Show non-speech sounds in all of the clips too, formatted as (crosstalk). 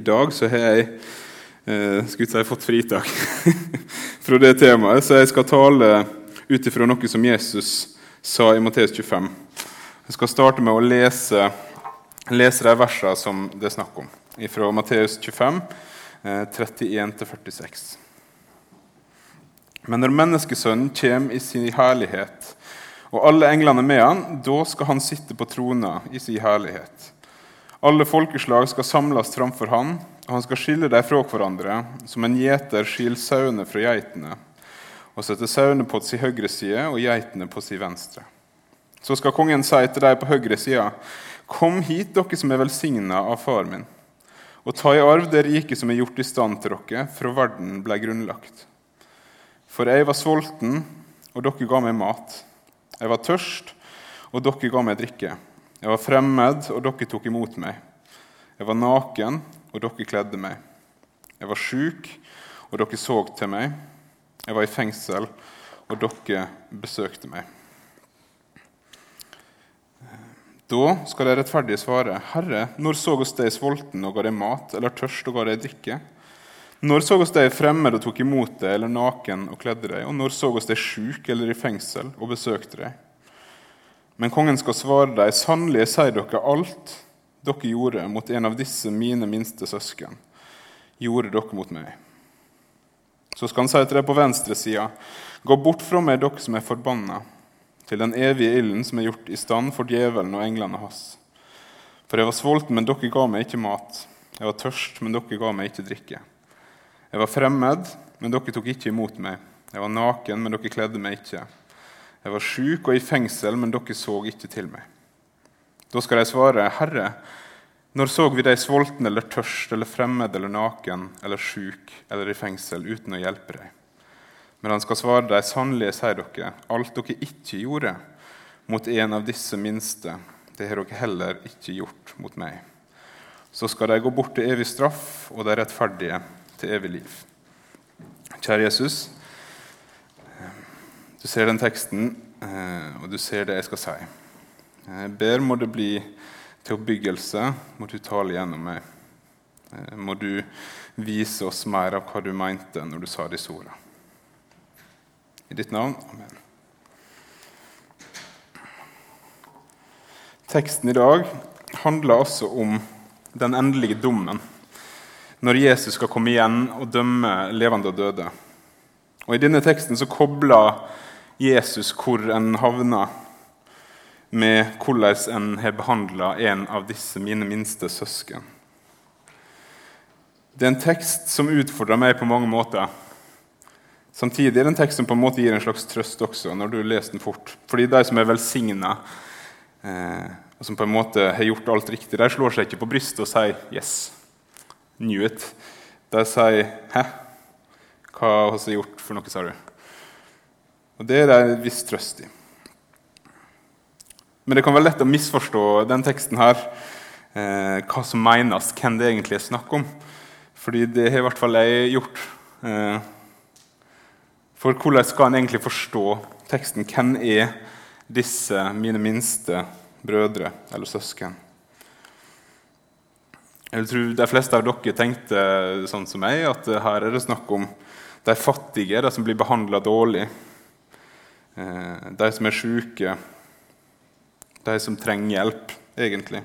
I dag så har jeg eh, skulle si, fått fritak (laughs) fra det temaet, så jeg skal tale ut ifra noe som Jesus sa i Matteus 25. Jeg skal starte med å lese, lese de versene som det er snakk om, fra Matteus 25, eh, 31-46. Men når Menneskesønnen kommer i sin herlighet, og alle englene med han, da skal han sitte på trona i sin herlighet. Alle folkeslag skal samles framfor han, og han skal skille dem fra hverandre, som en gjeter skiller sauene fra geitene, og sette sauene på sin høyre side og geitene på sin venstre. Så skal kongen si til dem på høyre side, Kom hit, dere som er velsigna av far min, og ta i arv det riket som er gjort i stand til dere fra verden ble grunnlagt. For jeg var sulten, og dere ga meg mat. Jeg var tørst, og dere ga meg drikke. Jeg var fremmed, og dere tok imot meg. Jeg var naken, og dere kledde meg. Jeg var sjuk, og dere så til meg. Jeg var i fengsel, og dere besøkte meg. Da skal de rettferdige svare, Herre, når så oss deg sulten og ga deg mat, eller tørst og ga deg drikke? Når så oss deg fremmed og tok imot deg, eller naken og kledde deg? Og når så oss deg sjuk eller i fengsel og besøkte deg? Men kongen skal svare deg, sannelig sier dere alt dere gjorde mot en av disse mine minste søsken, gjorde dere mot meg. Så skal han si til deg på venstre sida, gå bort fra meg, dere som er forbanna, til den evige ilden som er gjort i stand for djevelen og englene hans. For jeg var sulten, men dere ga meg ikke mat. Jeg var tørst, men dere ga meg ikke drikke. Jeg var fremmed, men dere tok ikke imot meg. Jeg var naken, men dere kledde meg ikke. Jeg var sjuk og i fengsel, men dere så ikke til meg. Da skal de svare, Herre, når så vi deg sulten eller tørst eller fremmed eller naken eller sjuk eller i fengsel uten å hjelpe deg? Men han skal svare deg, sannelig sier dere, alt dere ikke gjorde mot en av disse minste, det har dere heller ikke gjort mot meg. Så skal de gå bort til evig straff, og de rettferdige til evig liv. Kjære Jesus. Du ser den teksten, eh, og du ser det jeg skal si. Jeg ber må det bli til oppbyggelse, må du tale gjennom meg. Eh, må du vise oss mer av hva du mente når du sa disse ordene. I ditt navn. Amen. Teksten i dag handler altså om den endelige dommen. Når Jesus skal komme igjen og dømme levende og døde. Og I denne teksten så kobler Jesus hvor en havna, med hvordan en har behandla en av disse mine minste søsken. Det er en tekst som utfordrer meg på mange måter. Samtidig er det en tekst som på en måte gir en slags trøst også, når du leser den fort. Fordi de som er velsigna, eh, og som på en måte har gjort alt riktig, de slår seg ikke på brystet og sier 'yes, knew it'. De sier 'hæ, hva har vi gjort for noe', sa du? Og Det er det en viss trøst i. Men det kan være lett å misforstå den teksten her, eh, hva som menes, hvem det egentlig er snakk om. Fordi det har i hvert fall jeg gjort. Eh, for hvordan skal en egentlig forstå teksten? Hvem er disse mine minste brødre eller søsken? Jeg tror De fleste av dere tenkte sånn som meg, at her er det snakk om de fattige, de som blir behandla dårlig. Eh, de som er sjuke, de som trenger hjelp, egentlig.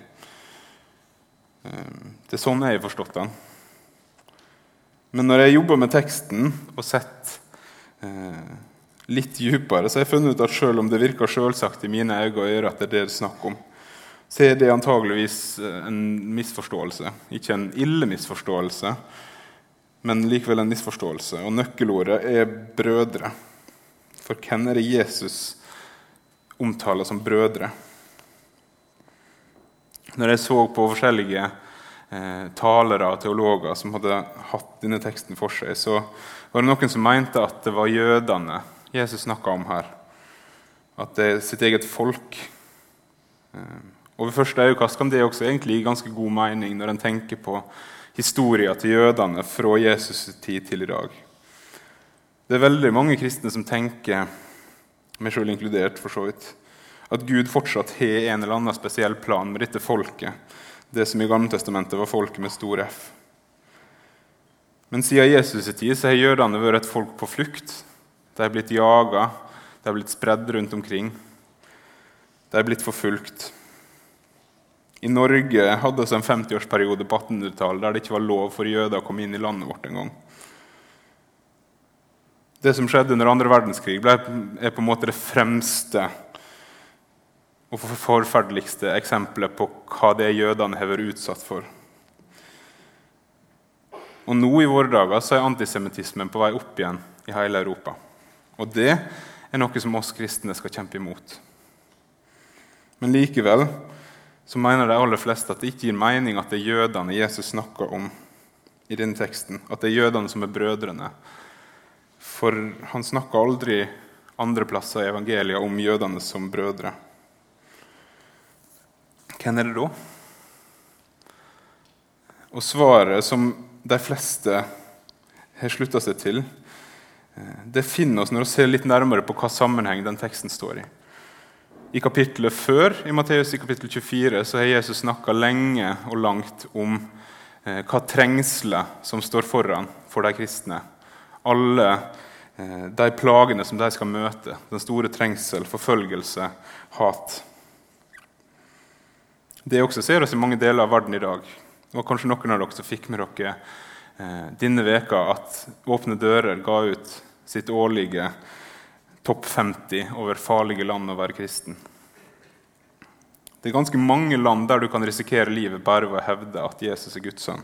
Eh, det er sånn jeg har forstått den. Men når jeg jobber med teksten og sett eh, litt dypere, så har jeg funnet ut at selv om det virker selvsagt i mine øyne og ører at det er det det er snakk om, så er det antageligvis en misforståelse. Ikke en ille misforståelse, men likevel en misforståelse. Og nøkkelordet er brødre. For hvem er det Jesus omtaler som brødre? Når jeg så på forskjellige eh, talere og teologer som hadde hatt denne teksten for seg, så var det noen som mente at det var jødene Jesus snakka om her. At det er sitt eget folk. Eh, og ved første øyekast kan det også egentlig gi ganske god mening når en tenker på historien til jødene fra Jesus' tid til i dag. Det er veldig mange kristne som tenker, meg sjøl inkludert, for så vidt, at Gud fortsatt har en eller annen spesiell plan med dette folket. Det som i Gamle Testamentet var folket med stor F. Men siden Jesus' tid så har jødene vært et folk på flukt. De har blitt jaga, de har blitt spredd rundt omkring. De har blitt forfulgt. I Norge hadde vi en 50-årsperiode på 1800-tallet der det ikke var lov for jøder å komme inn i landet vårt engang. Det som skjedde under andre verdenskrig, ble, er på en måte det fremste og forferdeligste eksempelet på hva det jødene har vært utsatt for. Og nå i våre dager så er antisemittismen på vei opp igjen i hele Europa. Og det er noe som oss kristne skal kjempe imot. Men likevel så mener de aller fleste at det ikke gir mening at det er jødene Jesus snakker om i denne teksten. At det er jødene som er brødrene. For han snakker aldri andre plasser i evangeliet om jødene som brødre. Hvem er det da? Og svaret som de fleste har slutta seg til, eh, det finner oss når vi ser litt nærmere på hva sammenheng den teksten står i. I kapittelet før, i Matteus i kapittel 24, så har Jesus snakka lenge og langt om eh, hva trengselet som står foran for de kristne. Alle eh, de plagene som de skal møte. Den store trengsel, forfølgelse, hat. Det også ser oss i mange deler av verden i dag. Var kanskje noen av dere som fikk med dere eh, denne veka at Åpne dører ga ut sitt årlige topp 50 over farlige land å være kristen. Det er ganske mange land der du kan risikere livet bare ved å hevde at Jesus er Guds sønn.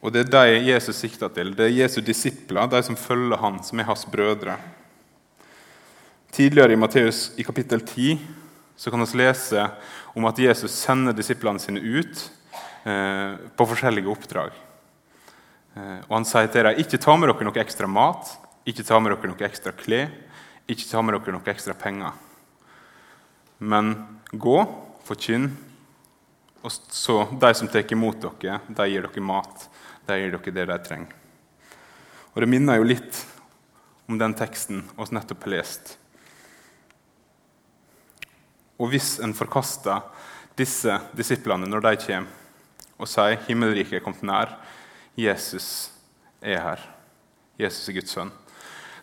Og Det er de Jesus sikter til. Det er Jesu disipler, de som følger han, som er hans brødre. Tidligere i Matteus i kapittel 10 så kan vi lese om at Jesus sender disiplene sine ut eh, på forskjellige oppdrag. Eh, og Han sier til dem ikke ta med dere noe ekstra mat, ikke ta med dere noe ekstra klær, ikke ta med dere noe ekstra penger. Men gå, forkynn, og så de som tar imot dere, de gir dere mat. De gir dere det de trenger. Og Det minner jo litt om den teksten vi nettopp har lest. Og hvis en forkaster disse disiplene når de kommer og sier himmelriket er kommet nær, Jesus er her, Jesus er Guds sønn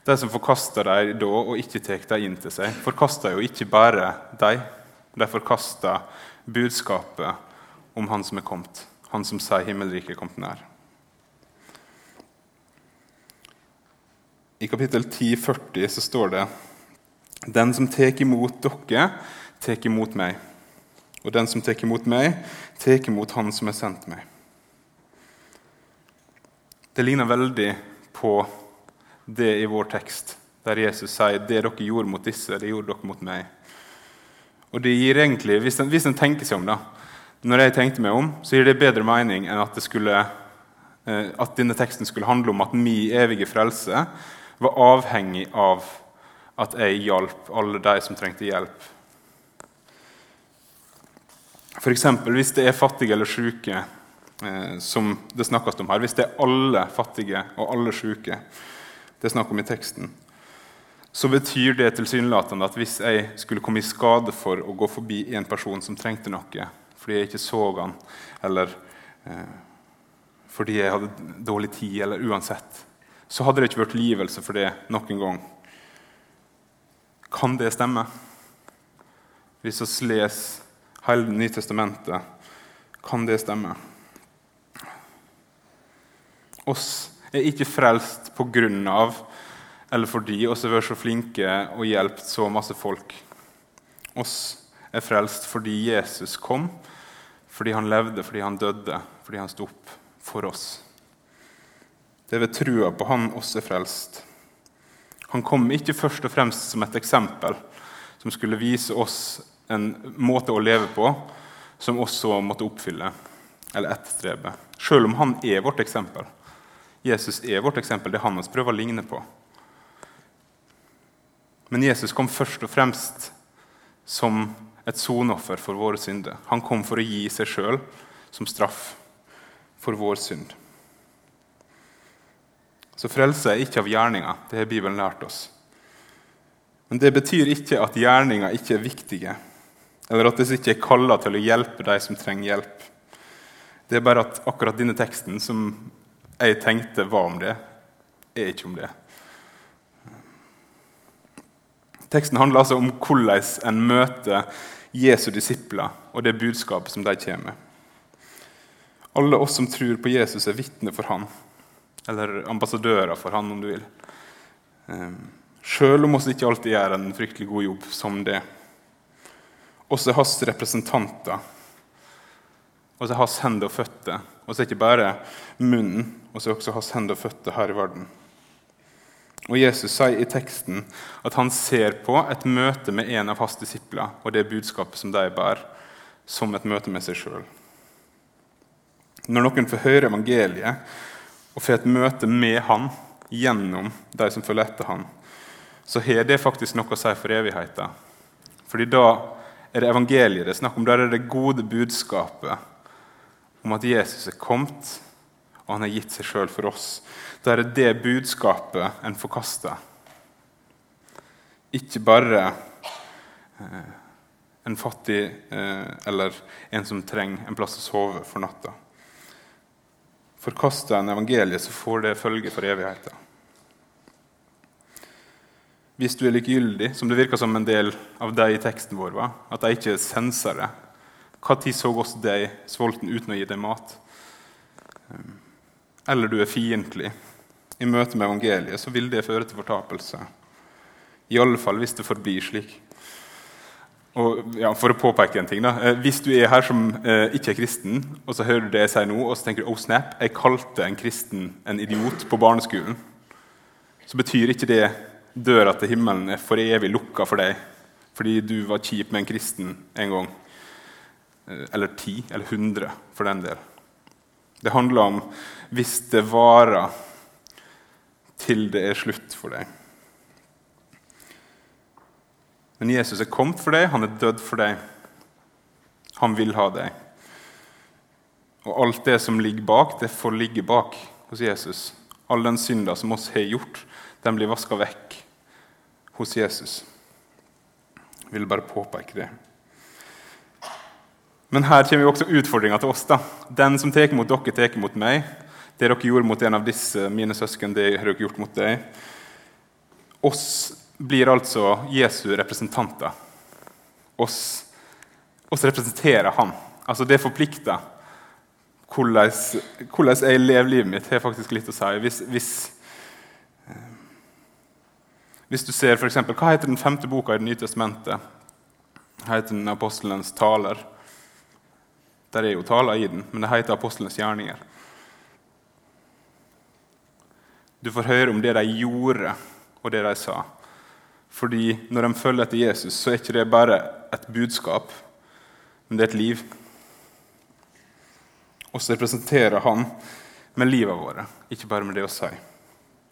De som forkaster dem da og ikke tar dem inn til seg, forkaster jo ikke bare dem. De forkaster budskapet om Han som er kommet, Han som sier himmelriket er kommet nær. I kapittel 10, 40 så står det Den som tar imot dere, tar imot meg. Og den som tar imot meg, tar imot Han som har sendt meg. Det ligner veldig på det i vår tekst, der Jesus sier det dere gjorde mot disse, det gjorde dere mot meg. Og det gir egentlig, Hvis en, hvis en tenker seg om, da, når jeg tenkte meg om, så gir det bedre mening enn at, skulle, eh, at denne teksten skulle handle om at min evige frelse var avhengig av at jeg hjalp alle de som trengte hjelp F.eks. hvis det er fattige eller syke, eh, som det snakkes om her. Hvis det er alle fattige og alle syke det er snakk om i teksten, så betyr det tilsynelatende at hvis jeg skulle komme i skade for å gå forbi en person som trengte noe, fordi jeg ikke så han, eller eh, fordi jeg hadde dårlig tid, eller uansett, så hadde det ikke vært livelse for det noen gang. Kan det stemme? Hvis vi leser hele Det nye testamentet. Kan det stemme? Oss er ikke frelst på grunn av eller fordi oss har vært så flinke og hjulpet så masse folk. Oss er frelst fordi Jesus kom, fordi han levde, fordi han døde, fordi han sto opp for oss. Det er ved trua på han oss er frelst. Han kom ikke først og fremst som et eksempel som skulle vise oss en måte å leve på som også måtte oppfylle eller etterstrebe. Selv om han er vårt eksempel. Jesus er vårt eksempel. Det er han vi prøver å ligne på. Men Jesus kom først og fremst som et sonoffer for våre synder. Han kom for å gi seg sjøl som straff for vår synd. Så frelse er ikke av gjerninger. Det har Bibelen lært oss. Men det betyr ikke at gjerninger ikke er viktige eller at vi ikke er kalla til å hjelpe de som trenger hjelp. Det er bare at akkurat denne teksten som jeg tenkte var om det, er ikke om det. Teksten handler altså om hvordan en møter Jesu disipler og det budskapet som de kommer med. Alle oss som tror på Jesus, er vitner for han, eller ambassadører for han, om du vil. Sjøl om vi ikke alltid gjør en fryktelig god jobb som det. Også hans representanter. Også hans hender og føtter. Og er ikke bare munnen, og er også hans hender og føtter her i verden. Og Jesus sier i teksten at han ser på et møte med en av hans disipler og det budskapet som de bærer, som et møte med seg sjøl. Når noen får høre evangeliet og får et møte med han gjennom de som følger etter han, så har det faktisk noe å si for evigheten. Fordi da er det evangeliet det er snakk om. Da er det det gode budskapet om at Jesus er kommet, og han har gitt seg sjøl for oss. Da er det det budskapet en forkaster. Ikke bare eh, en fattig eh, eller en som trenger en plass å sove for natta. Forkaster en evangeliet, så får det følge for evigheten. Hvis du er likegyldig, som det virker som en del av deg i teksten vår, var, at de ikke senser det Når så oss deg sulten uten å gi deg mat? Eller du er fiendtlig i møte med evangeliet, så vil det føre til fortapelse. I alle fall hvis det forblir slik. Og ja, For å påpeke en ting da, eh, Hvis du er her som eh, ikke er kristen, og så hører du det jeg sier nå, og så tenker du oh snap, jeg kalte en kristen en idiot på barneskolen, så betyr ikke det døra til himmelen er for evig lukka for deg fordi du var kjip med en kristen en gang. Eh, eller ti, eller hundre, for den del. Det handler om hvis det varer til det er slutt for deg. Men Jesus er kommet for deg, han er dødd for deg. Han vil ha deg. Og alt det som ligger bak, det får ligge bak hos Jesus. All den synda som oss har gjort, den blir vaska vekk hos Jesus. Jeg vil bare påpeke det. Men her kommer jo også utfordringa til oss. da. Den som tar mot dere, tar mot meg. Det dere gjorde mot en av disse mine søsken, det har dere gjort mot deg. Oss blir altså Jesu representanter. Oss, oss representerer han. Altså Det forplikter. Hvordan, hvordan jeg lever livet mitt, har faktisk litt å si. Hvis, hvis, eh, hvis du ser for eksempel, Hva heter den femte boka i Det nye testamentet? heter den Apostelens taler. Der er jo taler i den, men det heter Apostelens gjerninger. Du får høre om det de gjorde, og det de sa. Fordi når de følger etter Jesus, så er ikke det bare et budskap, men det er et liv. Og så representerer han med livet våre, ikke bare med det å si.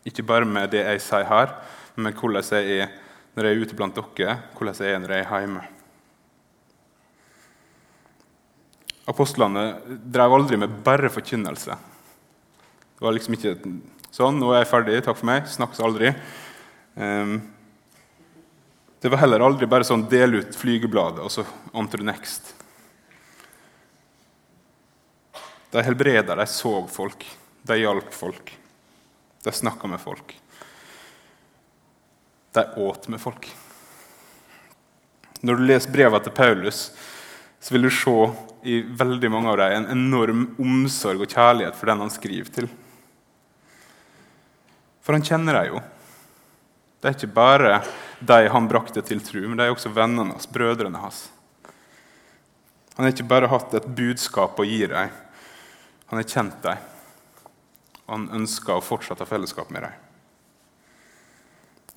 Ikke bare med det jeg sier her, men med hvordan jeg er når jeg er ute blant dere, hvordan jeg er når jeg er hjemme. Apostlene drev aldri med bare forkynnelse. Det var liksom ikke sånn 'Nå er jeg ferdig. Takk for meg. Snakkes aldri.' Um, det var heller aldri bare sånn del ut flygebladet og så on to the next. De helbreda, de så folk, de hjalp folk. De snakka med folk. De åt med folk. Når du leser brevene til Paulus, så vil du se i veldig mange av dem en enorm omsorg og kjærlighet for den han skriver til. For han kjenner dem jo. Det er ikke bare de han brakte til tro, men de er også vennene hans, brødrene hans. Han har ikke bare hatt et budskap å gi dem, han har kjent dem. Han ønsker å fortsette fellesskap med dem.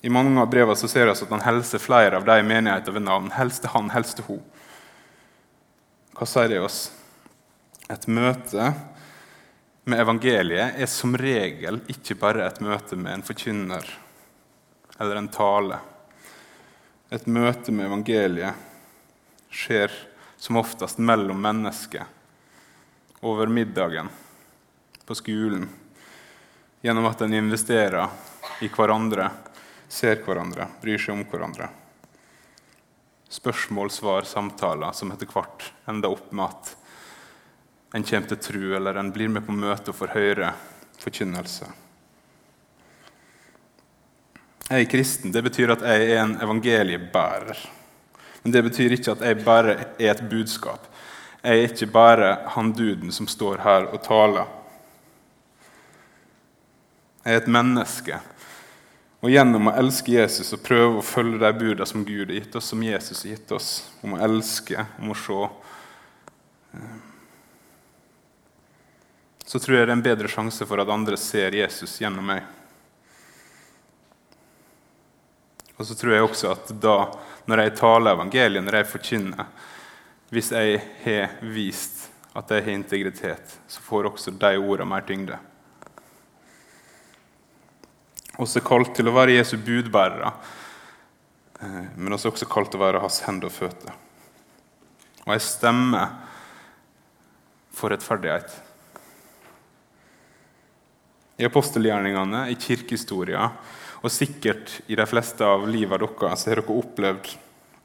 I mange av brevene så ser vi at han hilser flere av de menigheter ved navn. Helst til han, helst til hun. Hva sier det oss? Et møte med evangeliet er som regel ikke bare et møte med en forkynner eller en tale. Et møte med evangeliet skjer som oftest mellom mennesker, over middagen, på skolen, gjennom at en investerer i hverandre, ser hverandre, bryr seg om hverandre. Spørsmål, svar, samtaler som etter hvert ender opp med at en kommer til tro, eller en blir med på møte og får høre forkynnelse. Jeg er kristen. Det betyr at jeg er en evangeliebærer. Men det betyr ikke at jeg bare er et budskap. Jeg er ikke bare han duden som står her og taler. Jeg er et menneske. Og gjennom å elske Jesus og prøve å følge de budene som Gud har gitt oss, som Jesus har gitt oss, om å elske, om å se eh, Så tror jeg det er en bedre sjanse for at andre ser Jesus gjennom meg. Og så tror jeg også at da, når jeg taler evangeliet, når jeg forkynner Hvis jeg har vist at jeg har integritet, så får også de ordene mer tyngde. Også kalt til å være Jesu budbærere, eh, men også, også kalt til å være hans hender og føtter. Og jeg stemmer for rettferdighet. I apostelgjerningene, i kirkehistoria og sikkert i de fleste av livet deres har dere opplevd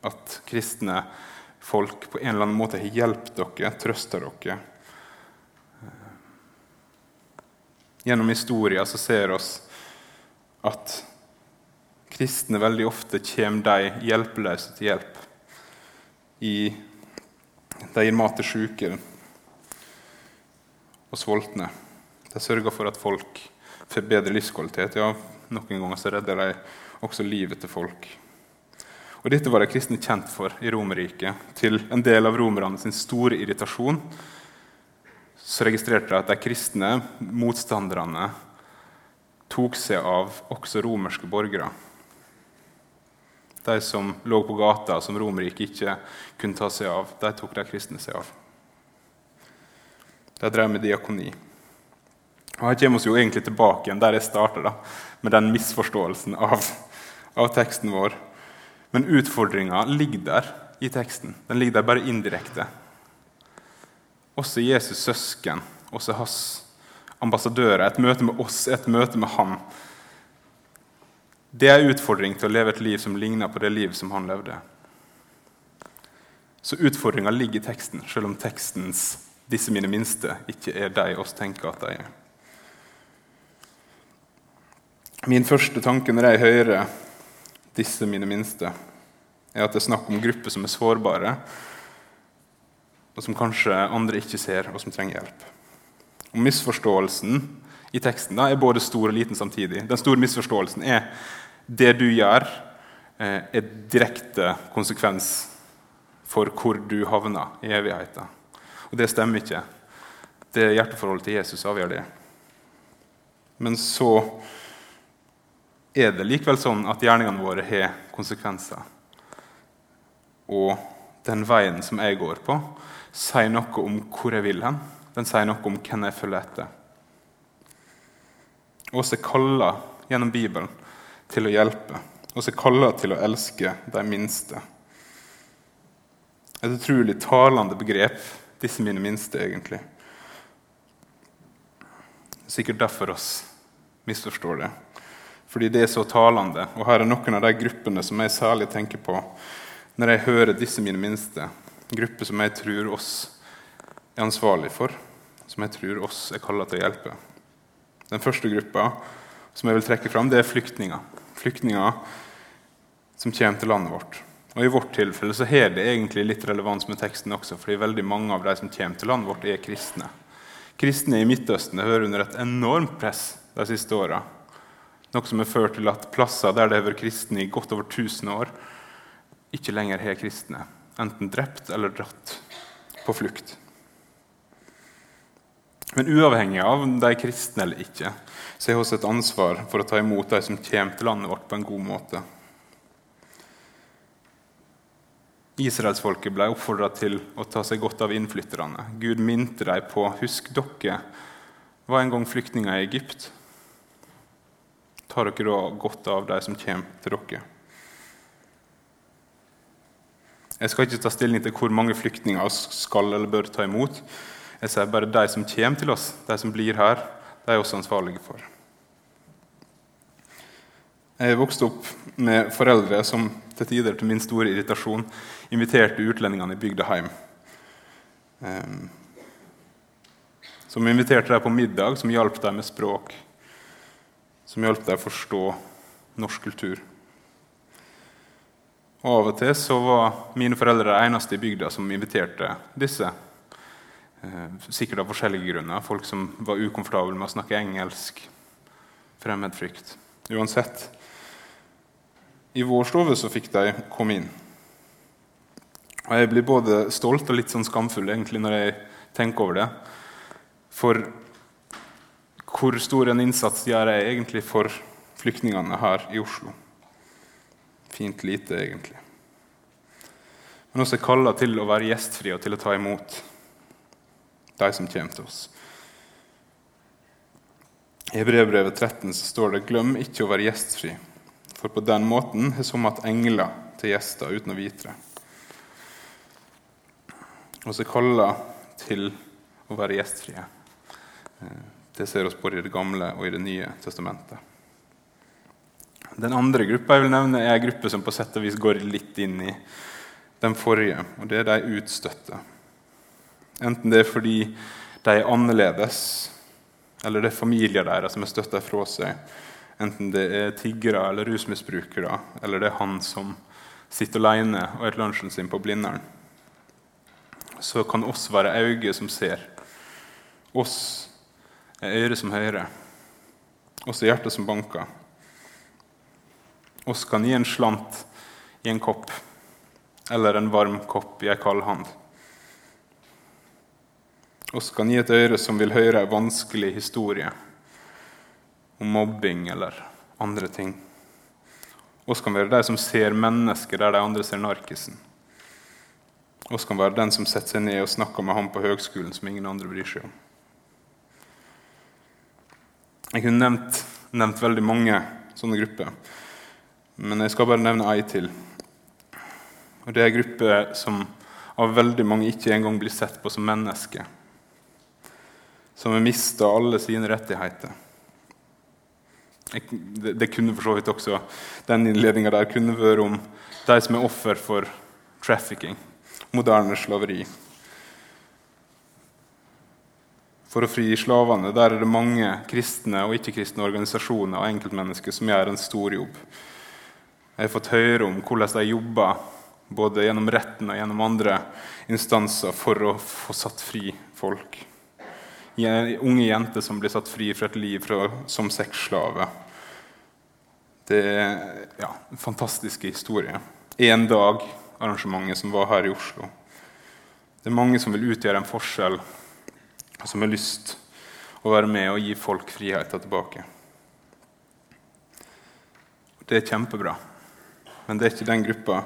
at kristne folk på en eller annen måte har hjulpet dere, trøsta dere. Gjennom historia så ser vi at kristne veldig ofte kommer de hjelpeløse til hjelp. I, de gir mat til sjuke og sultne. De sørger for at folk får bedre livskvalitet. Ja, noen ganger så redder de også livet til folk. Og Dette var de kristne kjent for i Romerriket. Til en del av romerne sin store irritasjon så registrerte de at de kristne motstanderne tok seg av også romerske borgere. De som lå på gata, som Romerriket ikke kunne ta seg av, de tok de kristne seg av. De drev med diakoni. Og Her kommer vi jo egentlig tilbake igjen der jeg starta, med den misforståelsen av, av teksten vår. Men utfordringa ligger der i teksten. Den ligger der bare indirekte. Også Jesus' søsken, også hans ambassadører, et møte med oss, et møte med han. Det er en utfordring til å leve et liv som ligner på det livet som han levde. Så utfordringa ligger i teksten, selv om tekstens 'disse mine minste' ikke er de oss tenker at de er. Min første tanke når jeg hører 'disse mine minste', er at det er snakk om grupper som er sårbare, og som kanskje andre ikke ser, og som trenger hjelp. Og Misforståelsen i teksten da, er både stor og liten samtidig. Den store misforståelsen er det du gjør, eh, er direkte konsekvens for hvor du havner i evigheten. Og det stemmer ikke. Det hjerteforholdet til Jesus avgjør det. Men så er det likevel sånn at gjerningene våre har konsekvenser. Og den veien som jeg går på, sier noe om hvor jeg vil hen. Den sier noe om hvem jeg følger etter. Også kalla gjennom Bibelen til å hjelpe. Også kalla til å elske de minste. Et utrolig talende begrep, disse mine minste, egentlig. Sikkert derfor oss misforstår det. Fordi det er så talende. Og her er noen av de gruppene som jeg særlig tenker på når jeg hører disse mine minste. Grupper som jeg tror oss er ansvarlig for, som jeg tror oss er kalla til å hjelpe. Den første gruppa som jeg vil trekke fram, det er flyktninger. Flyktninger som kommer til landet vårt. Og I vårt tilfelle så har det egentlig litt relevans med teksten også, fordi veldig mange av de som kommer til landet vårt, er kristne. Kristne i Midtøsten hører under et enormt press de siste åra. Noe som har ført til at plasser der det har vært kristne i godt over 1000 år, ikke lenger har kristne. Enten drept eller dratt på flukt. Men uavhengig av om de er kristne eller ikke, så har vi et ansvar for å ta imot de som kommer til landet vårt, på en god måte. Israelsfolket ble oppfordra til å ta seg godt av innflytterne. Gud minte dem på husk dere var en gang flyktninger i Egypt. Tar dere da godt av de som kommer til dere? Jeg skal ikke ta stilling til hvor mange flyktninger vi skal eller bør ta imot. Jeg sier bare de som kommer til oss, de som blir her, de er også ansvarlige for. Jeg vokste opp med foreldre som til tider til min store irritasjon inviterte utlendingene i bygda hjem. Ehm, Som inviterte dem på middag, som hjalp dem med språk. Som hjalp deg å forstå norsk kultur. Og Av og til så var mine foreldre de eneste i bygda som inviterte disse. Eh, sikkert av forskjellige grunner. Folk som var ukomfortable med å snakke engelsk. Fremmedfrykt. Uansett. I vår stove så fikk de komme inn. Og Jeg blir både stolt og litt sånn skamfull egentlig når jeg tenker over det. For hvor stor en innsats gjør jeg egentlig for flyktningene her i Oslo? Fint lite, egentlig. Men også er kalla til å være gjestfrie og til å ta imot de som kommer til oss. I brevbrevet 13 så står det 'Glem ikke å være gjestfri', for på den måten har som at engler til gjester uten å vite det. Og så kalla til å være gjestfrie. Det ser oss både i Det gamle og i Det nye testamentet. Den andre gruppa jeg vil nevne, er en gruppe som på sett og vis går litt inn i den forrige, og det er de utstøtte. Enten det er fordi de er annerledes, eller det er familier deres som er støtta fra seg. Enten det er tiggere eller rusmisbrukere, eller det er han som sitter alene og spiser lunsjen sin på Blindern. Så kan oss være øyne som ser. Oss er øre som hører. også hjertet som banker. Oss kan gi en slant i en kopp eller en varm kopp i ei kald hand. Oss kan gi et øre som vil høre en vanskelig historie om mobbing eller andre ting. Oss kan være de som ser mennesker der de andre ser narkisen. Oss kan være den som setter seg ned og snakker med ham på høgskolen som ingen andre bryr seg om. Jeg kunne nevnt, nevnt veldig mange sånne grupper, men jeg skal bare nevne ei til. Og Det er en gruppe som av veldig mange ikke engang blir sett på som mennesker. Som har mista alle sine rettigheter. Jeg, det, det, kunne for så vidt også Den innledninga der kunne vært om de som er offer for trafficking, moderne slaveri. For å fri slavene der er det mange kristne og ikke-kristne organisasjoner og enkeltmennesker som gjør en stor jobb. Jeg har fått høre om hvordan de jobber både gjennom retten og gjennom andre instanser for å få satt fri folk. Unge jenter som blir satt fri fra et liv fra, som sexslave. Det er ja, fantastisk historie. Én dag-arrangementet som var her i Oslo. Det er mange som vil utgjøre en forskjell, og som har lyst å være med og gi folk friheten tilbake. Det er kjempebra, men det er ikke den gruppa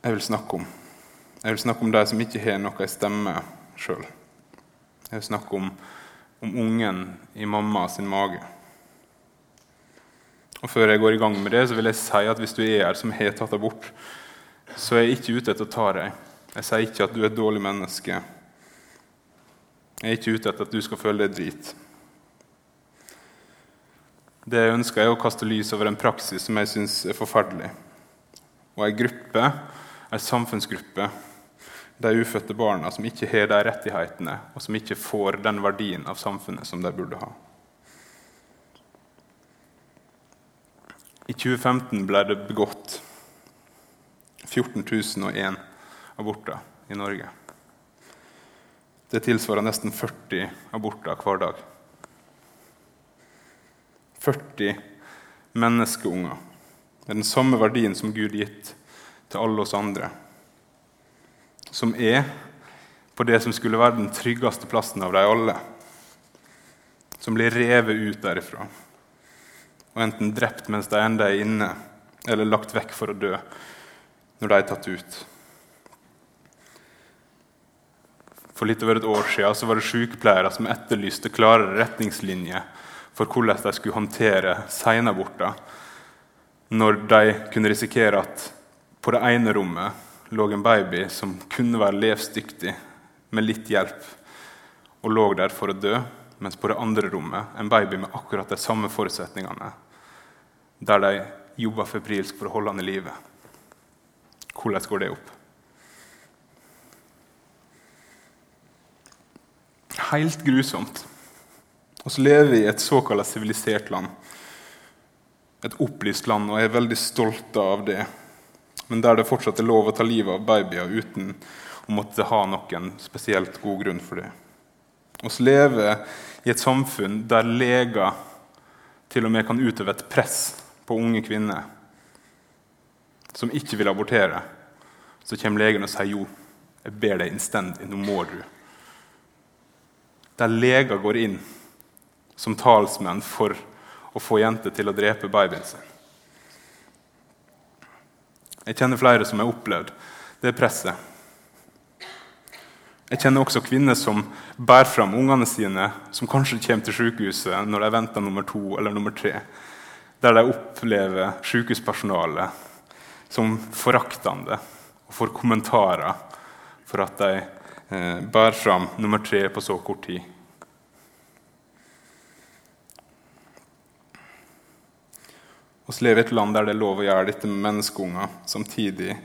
jeg vil snakke om. Jeg vil snakke om de som ikke har noe stemme sjøl. Jeg vil snakke om, om ungen i mamma sin mage. Og Før jeg går i gang med det, så vil jeg si at hvis du er her som har tatt abort, så er jeg ikke ute etter å ta deg. Jeg sier ikke at du er et dårlig menneske. Jeg er ikke ute etter at du skal føle deg drit. Det jeg ønsker, er å kaste lys over en praksis som jeg syns er forferdelig. Og ei gruppe en samfunnsgruppe, de ufødte barna som ikke har de rettighetene, og som ikke får den verdien av samfunnet som de burde ha. I 2015 ble det begått 14 001 aborter i Norge. Det tilsvarer nesten 40 aborter hver dag. 40 menneskeunger med den samme verdien som Gud gitt til alle oss andre. Som er på det som skulle være den tryggeste plassen av dem alle. Som blir revet ut derifra og enten drept mens de ennå er inne, eller lagt vekk for å dø når de er tatt ut. For litt over et år siden var det sykepleiere som etterlyste klarere retningslinjer for hvordan de skulle håndtere senaborter når de kunne risikere at på det ene rommet lå en baby som kunne være levsdyktig med litt hjelp, og lå der for å dø. Mens på det andre rommet en baby med akkurat de samme forutsetningene, der de jobba febrilsk for å holde han i live. Hvordan går det opp? Helt grusomt. Vi lever i et såkalt sivilisert land. Et opplyst land, og jeg er veldig stolt av det. Men der det fortsatt er lov å ta livet av babyer uten å måtte ha noen spesielt god grunn for det. Vi lever i et samfunn der leger til og med kan utøve et press på unge kvinner som ikke vil abortere. Så kommer legen og sier jo, jeg ber deg innstendig, nå må du. Der leger går inn som talsmenn for å få jenter til å drepe babyen sin. Jeg kjenner flere som har opplevd det presset. Jeg kjenner også kvinner som bærer fram ungene sine, som kanskje kommer til sykehuset når de venter nummer to eller nummer tre, der de opplever sykehuspersonalet som foraktende og får kommentarer for at de bærer fram nummer tre på så kort tid. Vi lever i et land der det er lov å gjøre dette med menneskeunger, samtidig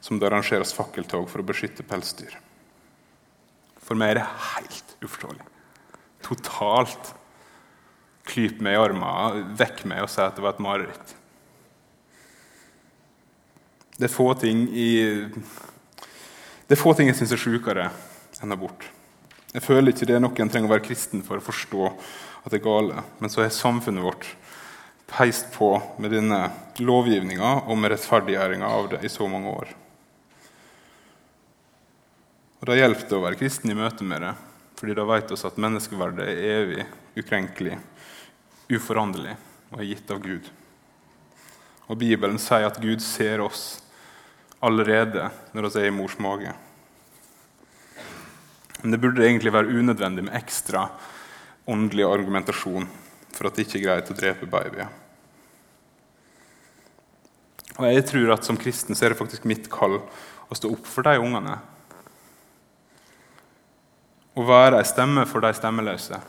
som det arrangeres fakkeltog for å beskytte pelsdyr. For meg er det helt uforståelig. Totalt klyp meg i armene, vekk meg og si at det var et mareritt. Det er få ting i det er få ting jeg syns er sjukere enn abort. Jeg føler ikke det er noe en trenger å være kristen for å forstå at det er gale. Men så er samfunnet vårt peist på med denne lovgivninga og med rettferdiggjøringa av det i så mange år. Og Da hjelper det å være kristen i møte med det, fordi da vet vi at menneskeverdet er evig, ukrenkelig, uforanderlig og er gitt av Gud. Og Bibelen sier at Gud ser oss allerede når vi er i mors mage. Men det burde egentlig være unødvendig med ekstra åndelig argumentasjon for at det ikke er greit å drepe babyer. Og jeg tror at Som kristen så er det faktisk mitt kall å stå opp for de ungene. Å være ei stemme for de stemmeløse.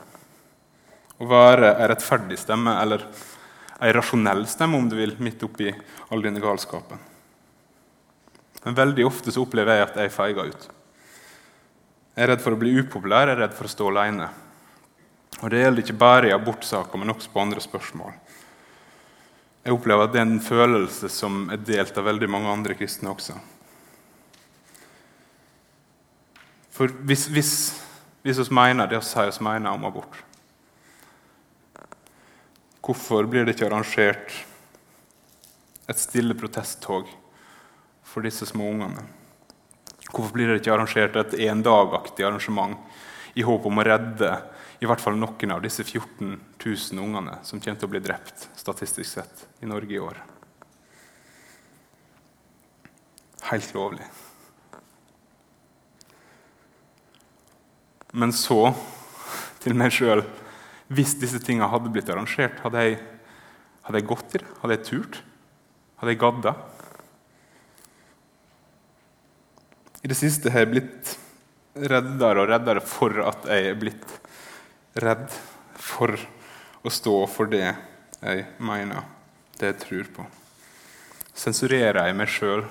Å være ei rettferdig stemme, eller ei rasjonell stemme, om du vil, midt oppi all denne galskapen. Men veldig ofte så opplever jeg at jeg feiger ut. Jeg er redd for å bli upopulær, jeg er redd for å stå alene. Og Det gjelder ikke bare i abortsaker, men også på andre spørsmål. Jeg opplever at det er en følelse som er delt av veldig mange andre kristne også. For hvis, hvis, hvis vi mener det vi sier vi mener om abort, hvorfor blir det ikke arrangert et stille protesttog for disse små ungene? Hvorfor blir det ikke arrangert et endagaktig arrangement i håp om å redde i hvert fall noen av disse 14 000 ungene som kommer til å bli drept statistisk sett i Norge i år? Helt lovlig. Men så, til meg sjøl Hvis disse tingene hadde blitt arrangert, hadde jeg, hadde jeg gått i det? Hadde jeg turt? Hadde jeg gadda? I det siste har jeg blitt reddere og reddere for at jeg er blitt redd for å stå for det jeg mener, det jeg tror på. Sensurerer jeg meg sjøl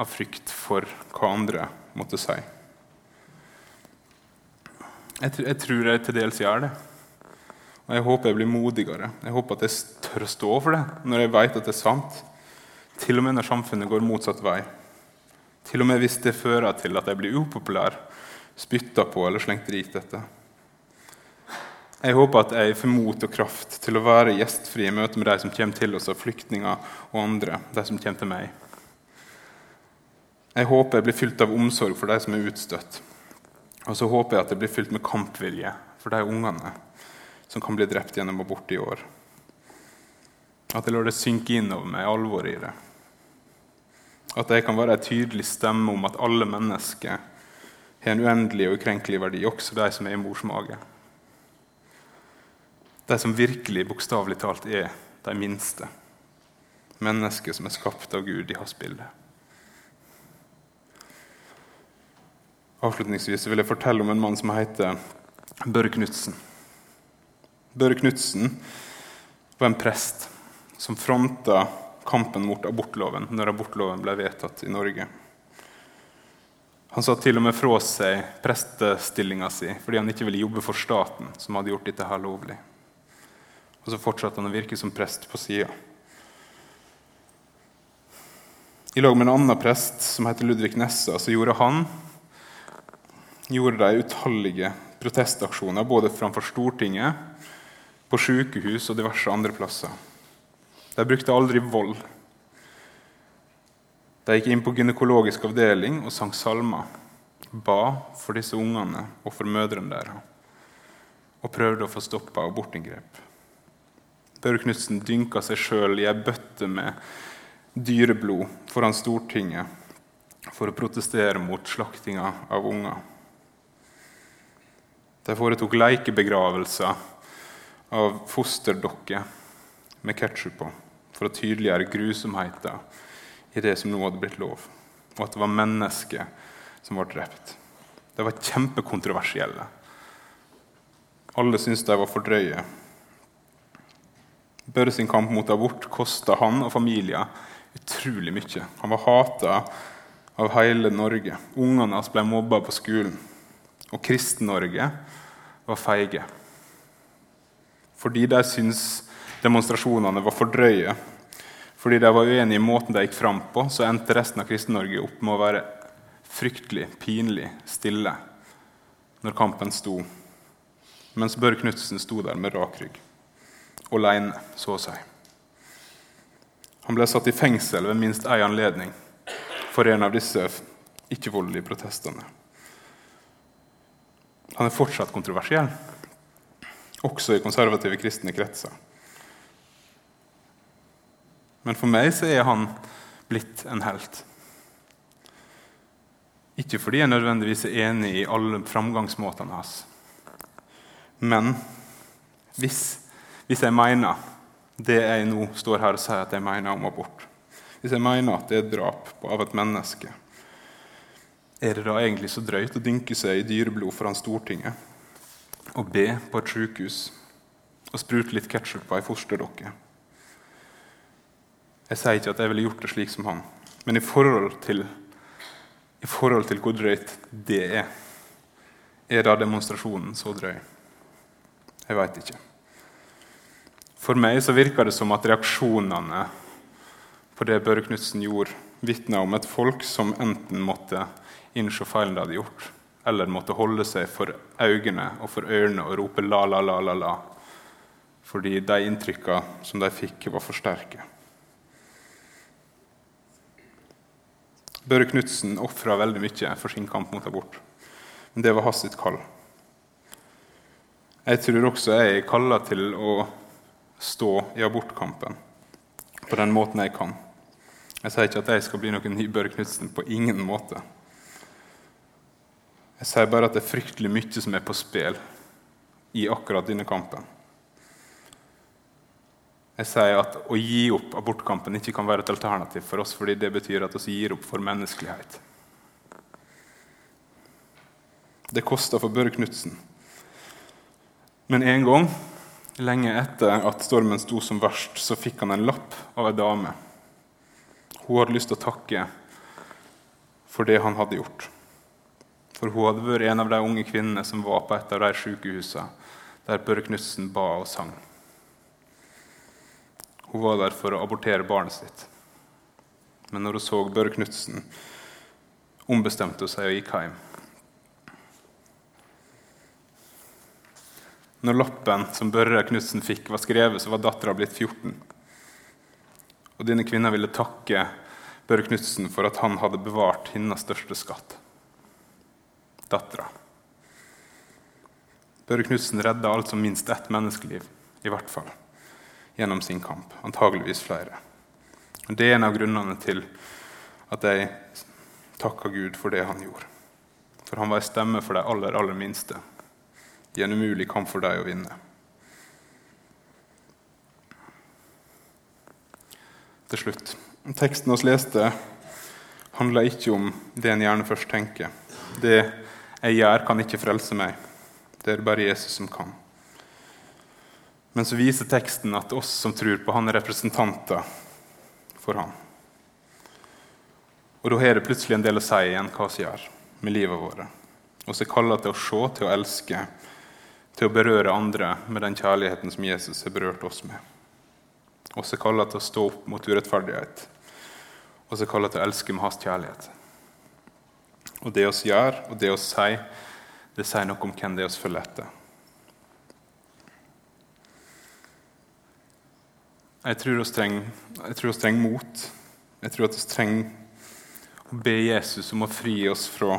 av frykt for hva andre måtte si? Jeg, tror jeg til dels gjør det. Og jeg håper jeg blir modigere. Jeg håper at jeg tør å stå for det når jeg vet at det er sant. Til og med når samfunnet går motsatt vei. Til og med hvis det fører til at jeg blir upopulær, spytta på eller slengt drit etter. Jeg håper at jeg får mot og kraft til å være gjestfri i møte med de som kommer til oss av flyktninger og andre, de som kommer til meg. Jeg håper jeg blir fylt av omsorg for de som er utstøtt. Og så håper jeg at jeg blir fylt med kampvilje for de ungene som kan bli drept gjennom abort i år. At jeg lar det synke inn over meg alvoret i det. At jeg kan være en tydelig stemme om at alle mennesker har en uendelig og ukrenkelig verdi, også de som er i mors mage. De som virkelig bokstavelig talt er de minste. Mennesker som er skapt av Gud i hans bilde. Avslutningsvis vil jeg fortelle om en mann som heter Børre Knutsen. Børre Knutsen var en prest som fronta kampen mot abortloven når abortloven ble vedtatt i Norge. Han sa til og med fra seg prestestillinga si fordi han ikke ville jobbe for staten, som hadde gjort dette her lovlig. Og så fortsatte han å virke som prest på sida. I lag med en annen prest som heter Ludvig Nessa, så gjorde han gjorde de utallige protestaksjoner både framfor Stortinget, på sykehus og diverse andre plasser. De brukte aldri vold. De gikk inn på gynekologisk avdeling og sang salmer. Ba for disse ungene og for mødrene deres. Og prøvde å få stoppa abortinngrep. Børre Knutsen dynka seg sjøl i ei bøtte med dyreblod foran Stortinget for å protestere mot slaktinga av unger. De foretok leikebegravelser av fosterdokker med ketsjup på for å tydeliggjøre grusomheter i det som nå hadde blitt lov, og at det var mennesker som ble drept. De var kjempekontroversielle. Alle syntes de var for drøye. Børre sin kamp mot abort kosta han og familien utrolig mye. Han var hata av hele Norge. Ungene hans ble mobba på skolen. Og Kristen-Norge var feige. Fordi de syntes demonstrasjonene var for drøye, fordi de var uenige i måten de gikk fram på, så endte resten av Kristen-Norge opp med å være fryktelig, pinlig stille når kampen sto, mens Børre Knutsen sto der med rak rygg, aleine, så å si. Han ble satt i fengsel ved minst én anledning for en av disse ikke-voldelige protestene. Han er fortsatt kontroversiell, også i konservative kristne kretser. Men for meg så er han blitt en helt. Ikke fordi jeg nødvendigvis er enig i alle framgangsmåtene hans. Men hvis, hvis, jeg mener det jeg nå står her og sier at jeg mener om abort Hvis jeg mener at det er drap av et menneske, er det da egentlig så drøyt å dynke seg i dyreblod foran Stortinget og be på et sykehus og sprute litt ketsjup på ei fosterdokke? Jeg sier ikke at jeg ville gjort det slik som han, men i forhold til, i forhold til hvor drøyt det er, er da demonstrasjonen så drøy? Jeg veit ikke. For meg så virker det som at reaksjonene på det Børre Knutsen gjorde, vitna om et folk som enten måtte innse feilen de hadde gjort, eller måtte holde seg for øynene og for ørene og rope la, la, la, la, la, fordi de inntrykka som de fikk, var for sterke. Børre Knutsen ofra veldig mye for sin kamp mot abort. Men det var hans kall. Jeg tror også jeg er kalla til å stå i abortkampen på den måten jeg kan. Jeg sier ikke at jeg skal bli noen ny Børre Knutsen. På ingen måte. Jeg sier bare at det er fryktelig mye som er på spill i akkurat denne kampen. Jeg sier at å gi opp abortkampen ikke kan være et alternativ for oss, fordi det betyr at vi gir opp for menneskelighet. Det kosta for Børre Knutsen. Men en gang, lenge etter at stormen sto som verst, så fikk han en lapp av ei dame. Hun hadde lyst til å takke for det han hadde gjort. For hun hadde vært en av de unge kvinnene som var på et av de sykehusene der Børre Knutsen ba og sang. Hun var der for å abortere barnet sitt. Men når hun så Børre Knutsen, ombestemte hun seg og gikk hjem. Når lappen som Børre Knutsen fikk, var skrevet, så var dattera blitt 14. Og denne kvinna ville takke Børre Knutsen for at han hadde bevart hennes største skatt dattera. Børre Knutsen redda altså minst ett menneskeliv, i hvert fall gjennom sin kamp. Antageligvis flere. Og Det er en av grunnene til at jeg takker Gud for det han gjorde. For han var en stemme for de aller, aller minste i en umulig kamp for dem å vinne. Til slutt. Teksten vi leste, handler ikke om det en gjerne først tenker. Det jeg gjør, kan ikke frelse meg. Det er det bare Jesus som kan. Men så viser teksten at oss som tror på han, er representanter for han. Og da har det plutselig en del å si igjen hva vi gjør. med livet vårt. Og så er det til å se, til å elske, til å berøre andre med den kjærligheten som Jesus har berørt oss med. Og så er det til å stå opp mot urettferdighet. Og så er det til å elske med hans kjærlighet. Og det oss gjør, og det oss sier, det sier noe om hvem det er oss følger etter. Jeg tror vi trenger, trenger mot. Jeg tror at vi trenger å be Jesus om å fri oss fra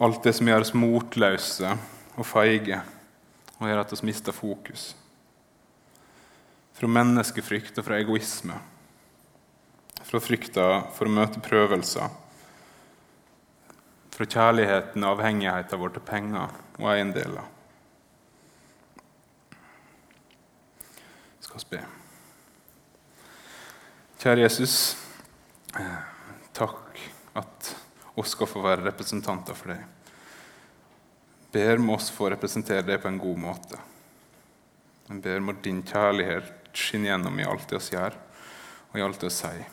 alt det som gjør oss motløse og feige, og gjør at vi mister fokus. Fra menneskefrykt og fra egoisme. Fra frykta for å møte prøvelser. Fra kjærligheten og avhengigheten vår til penger og eiendeler. skal vi be. Kjære Jesus. Takk at oss skal få være representanter for deg. Ber om oss få representere deg på en god måte. Jeg ber om at din kjærlighet skinner gjennom i alt det vi gjør, og i alt det vi sier.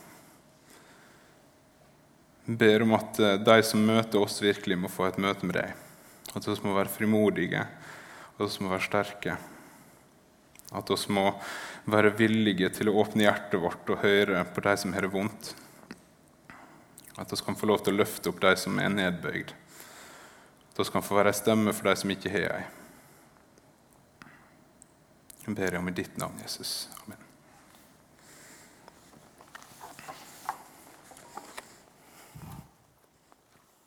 Jeg ber om at eh, de som møter oss, virkelig må få et møte med deg. At vi må være frimodige, at vi må være sterke. At vi må være villige til å åpne hjertet vårt og høre på de som har det vondt. At vi kan få lov til å løfte opp de som er nedbøyd. At vi kan få være ei stemme for de som ikke har ei. Jeg ber om i ditt navn, Jesus. Amen.